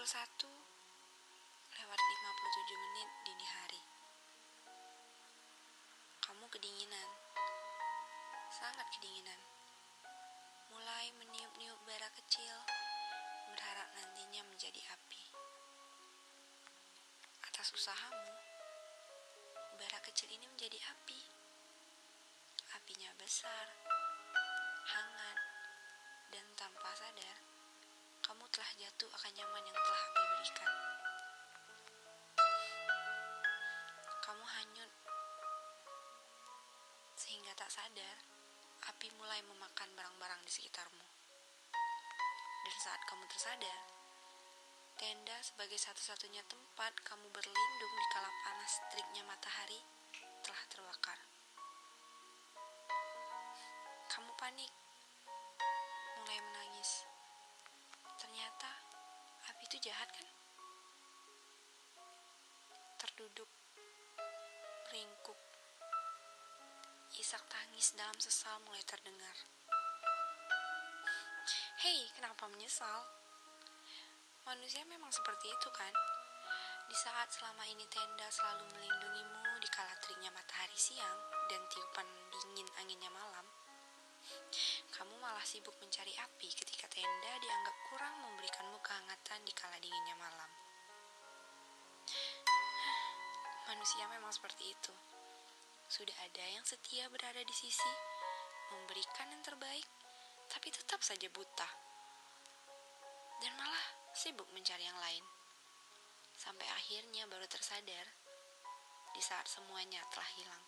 Pukul 1 lewat 57 menit dini hari. Kamu kedinginan. Sangat kedinginan. Mulai meniup-niup bara kecil, berharap nantinya menjadi api. Atas usahamu, bara kecil ini menjadi api. Apinya besar, hangat, dan tanpa sadar, jatuh akan nyaman yang telah api berikan. Kamu hanyut, sehingga tak sadar, api mulai memakan barang-barang di sekitarmu. Dan saat kamu tersadar, tenda sebagai satu-satunya tempat kamu berlindung di kala panas teriknya matahari telah terbakar. Kamu panik, mulai menangis. Jahat kan? Terduduk, meringkuk, isak tangis dalam sesal mulai terdengar. Hei, kenapa menyesal? Manusia memang seperti itu kan? Di saat selama ini tenda selalu melindungimu di kala teriknya matahari siang dan tiupan dingin anginnya malam, kamu malah sibuk mencari api ketika tenda dianggap kehangatan di kala dinginnya malam. Manusia memang seperti itu. Sudah ada yang setia berada di sisi, memberikan yang terbaik, tapi tetap saja buta. Dan malah sibuk mencari yang lain. Sampai akhirnya baru tersadar di saat semuanya telah hilang.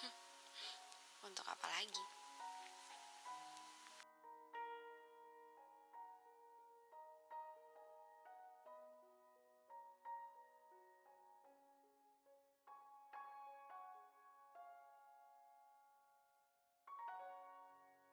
Untuk apa lagi?